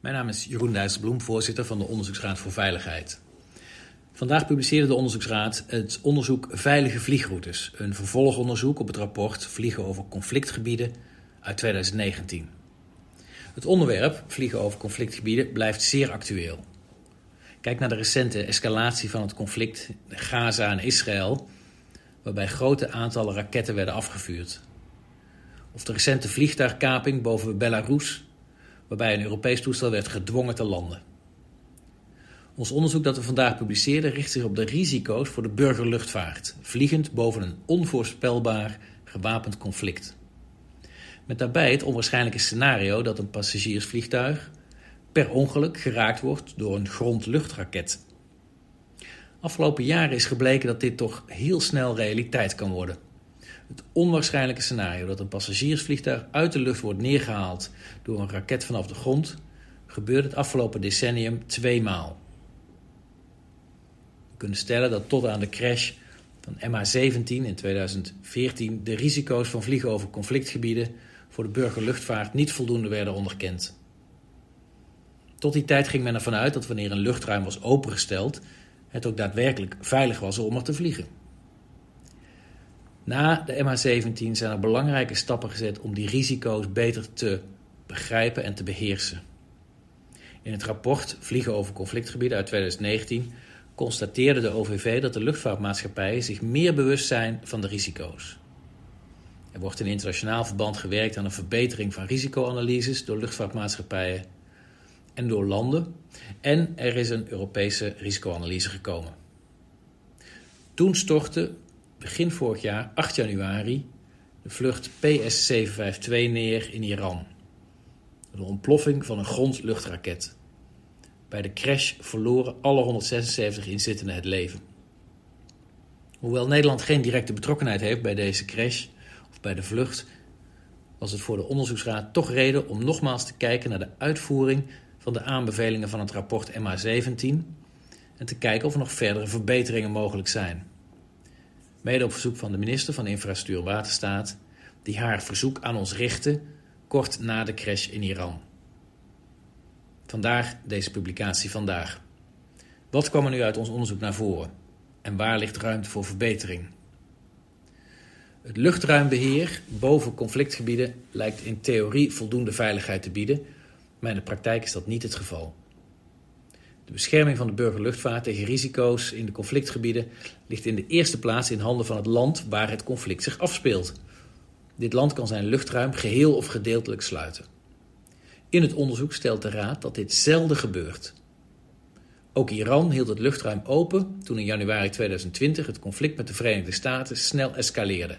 Mijn naam is Jeroen Dijsselbloem, voorzitter van de Onderzoeksraad voor Veiligheid. Vandaag publiceerde de Onderzoeksraad het onderzoek Veilige Vliegroutes, een vervolgonderzoek op het rapport Vliegen over conflictgebieden uit 2019. Het onderwerp Vliegen over conflictgebieden blijft zeer actueel. Kijk naar de recente escalatie van het conflict Gaza en Israël, waarbij grote aantallen raketten werden afgevuurd. Of de recente vliegtuigkaping boven Belarus, waarbij een Europees toestel werd gedwongen te landen. Ons onderzoek dat we vandaag publiceerden richt zich op de risico's voor de burgerluchtvaart, vliegend boven een onvoorspelbaar gewapend conflict. Met daarbij het onwaarschijnlijke scenario dat een passagiersvliegtuig per ongeluk geraakt wordt door een grondluchtraket. Afgelopen jaren is gebleken dat dit toch heel snel realiteit kan worden. Het onwaarschijnlijke scenario dat een passagiersvliegtuig uit de lucht wordt neergehaald door een raket vanaf de grond gebeurde het afgelopen decennium tweemaal. We kunnen stellen dat tot aan de crash van MH17 in 2014 de risico's van vliegen over conflictgebieden voor de burgerluchtvaart niet voldoende werden onderkend. Tot die tijd ging men ervan uit dat wanneer een luchtruim was opengesteld, het ook daadwerkelijk veilig was om er te vliegen. Na de MH17 zijn er belangrijke stappen gezet om die risico's beter te begrijpen en te beheersen. In het rapport Vliegen over conflictgebieden uit 2019 constateerde de OVV dat de luchtvaartmaatschappijen zich meer bewust zijn van de risico's. Er wordt in internationaal verband gewerkt aan een verbetering van risicoanalyses door luchtvaartmaatschappijen en door landen. En er is een Europese risicoanalyse gekomen. Toen stortte begin vorig jaar, 8 januari, de vlucht PS-752 neer in Iran. De ontploffing van een grondluchtraket. Bij de crash verloren alle 176 inzittenden het leven. Hoewel Nederland geen directe betrokkenheid heeft bij deze crash of bij de vlucht, was het voor de onderzoeksraad toch reden om nogmaals te kijken naar de uitvoering van de aanbevelingen van het rapport MA17 en te kijken of er nog verdere verbeteringen mogelijk zijn. Mede op verzoek van de minister van Infrastructuur en Waterstaat, die haar verzoek aan ons richtte kort na de crash in Iran. Vandaar deze publicatie vandaag. Wat kwam er nu uit ons onderzoek naar voren en waar ligt ruimte voor verbetering? Het luchtruimbeheer boven conflictgebieden lijkt in theorie voldoende veiligheid te bieden, maar in de praktijk is dat niet het geval. De bescherming van de burgerluchtvaart tegen risico's in de conflictgebieden ligt in de eerste plaats in handen van het land waar het conflict zich afspeelt. Dit land kan zijn luchtruim geheel of gedeeltelijk sluiten. In het onderzoek stelt de Raad dat dit zelden gebeurt. Ook Iran hield het luchtruim open toen in januari 2020 het conflict met de Verenigde Staten snel escaleerde.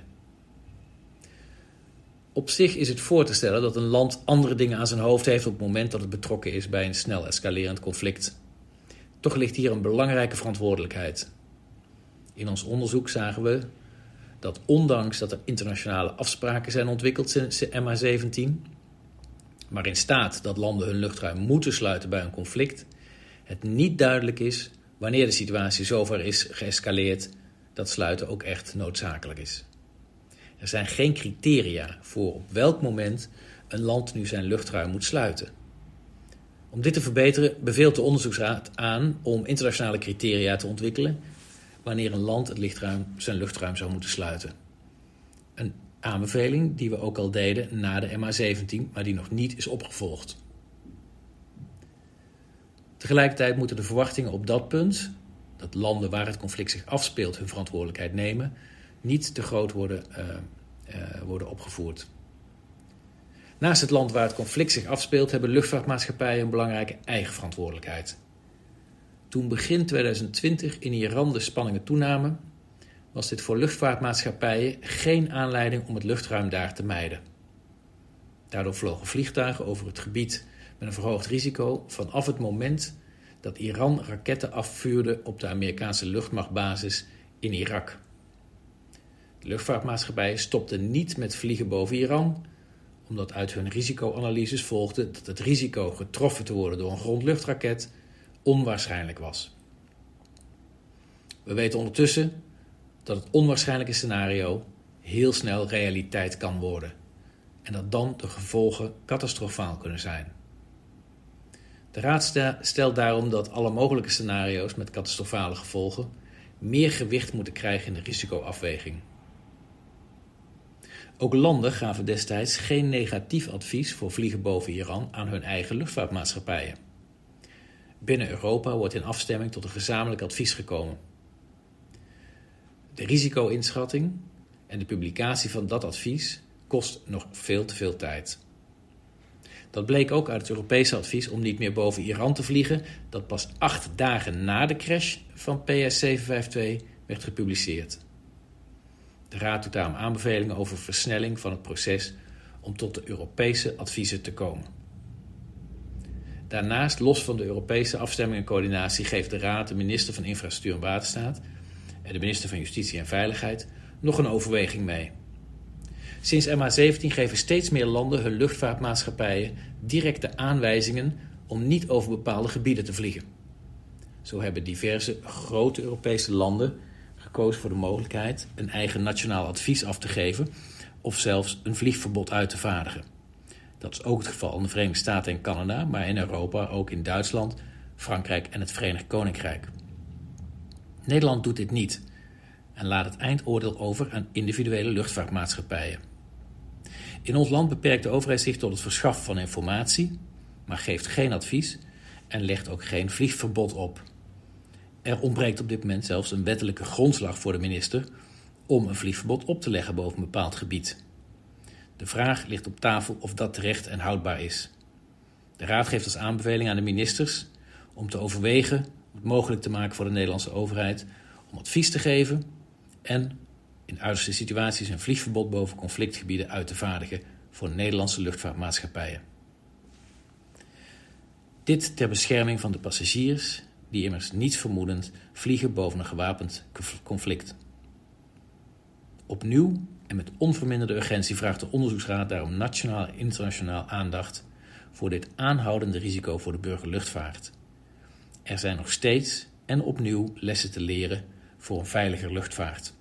Op zich is het voor te stellen dat een land andere dingen aan zijn hoofd heeft op het moment dat het betrokken is bij een snel escalerend conflict. Toch ligt hier een belangrijke verantwoordelijkheid. In ons onderzoek zagen we dat ondanks dat er internationale afspraken zijn ontwikkeld sinds MH17, waarin staat dat landen hun luchtruim moeten sluiten bij een conflict, het niet duidelijk is wanneer de situatie zover is geëscaleerd dat sluiten ook echt noodzakelijk is. Er zijn geen criteria voor op welk moment een land nu zijn luchtruim moet sluiten. Om dit te verbeteren beveelt de onderzoeksraad aan om internationale criteria te ontwikkelen wanneer een land het lichtruim, zijn luchtruim zou moeten sluiten. Een aanbeveling die we ook al deden na de MH17, maar die nog niet is opgevolgd. Tegelijkertijd moeten de verwachtingen op dat punt, dat landen waar het conflict zich afspeelt hun verantwoordelijkheid nemen, niet te groot worden, uh, uh, worden opgevoerd. Naast het land waar het conflict zich afspeelt, hebben luchtvaartmaatschappijen een belangrijke eigen verantwoordelijkheid. Toen begin 2020 in Iran de spanningen toenamen, was dit voor luchtvaartmaatschappijen geen aanleiding om het luchtruim daar te mijden. Daardoor vlogen vliegtuigen over het gebied met een verhoogd risico vanaf het moment dat Iran raketten afvuurde op de Amerikaanse luchtmachtbasis in Irak. De luchtvaartmaatschappijen stopten niet met vliegen boven Iran, omdat uit hun risicoanalyses volgde dat het risico getroffen te worden door een grondluchtraket onwaarschijnlijk was. We weten ondertussen dat het onwaarschijnlijke scenario heel snel realiteit kan worden en dat dan de gevolgen catastrofaal kunnen zijn. De Raad stelt daarom dat alle mogelijke scenario's met catastrofale gevolgen meer gewicht moeten krijgen in de risicoafweging. Ook landen gaven destijds geen negatief advies voor vliegen boven Iran aan hun eigen luchtvaartmaatschappijen. Binnen Europa wordt in afstemming tot een gezamenlijk advies gekomen. De risico-inschatting en de publicatie van dat advies kost nog veel te veel tijd. Dat bleek ook uit het Europese advies om niet meer boven Iran te vliegen, dat pas acht dagen na de crash van PS752 werd gepubliceerd. De Raad doet daarom aanbevelingen over versnelling van het proces om tot de Europese adviezen te komen. Daarnaast, los van de Europese afstemming en coördinatie, geeft de Raad de minister van Infrastructuur en Waterstaat en de minister van Justitie en Veiligheid nog een overweging mee. Sinds MH17 geven steeds meer landen hun luchtvaartmaatschappijen directe aanwijzingen om niet over bepaalde gebieden te vliegen. Zo hebben diverse grote Europese landen gekozen voor de mogelijkheid een eigen nationaal advies af te geven of zelfs een vliegverbod uit te vaardigen. Dat is ook het geval in de Verenigde Staten en Canada, maar in Europa ook in Duitsland, Frankrijk en het Verenigd Koninkrijk. Nederland doet dit niet en laat het eindoordeel over aan individuele luchtvaartmaatschappijen. In ons land beperkt de overheid zich tot het verschaffen van informatie, maar geeft geen advies en legt ook geen vliegverbod op. Er ontbreekt op dit moment zelfs een wettelijke grondslag voor de minister om een vliegverbod op te leggen boven een bepaald gebied. De vraag ligt op tafel of dat terecht en houdbaar is. De Raad geeft als aanbeveling aan de ministers om te overwegen het mogelijk te maken voor de Nederlandse overheid om advies te geven en in uiterste situaties een vliegverbod boven conflictgebieden uit te vaardigen voor Nederlandse luchtvaartmaatschappijen. Dit ter bescherming van de passagiers die immers niet vermoedend vliegen boven een gewapend conflict. Opnieuw en met onverminderde urgentie vraagt de onderzoeksraad daarom nationaal en internationaal aandacht voor dit aanhoudende risico voor de burgerluchtvaart. Er zijn nog steeds en opnieuw lessen te leren voor een veiliger luchtvaart.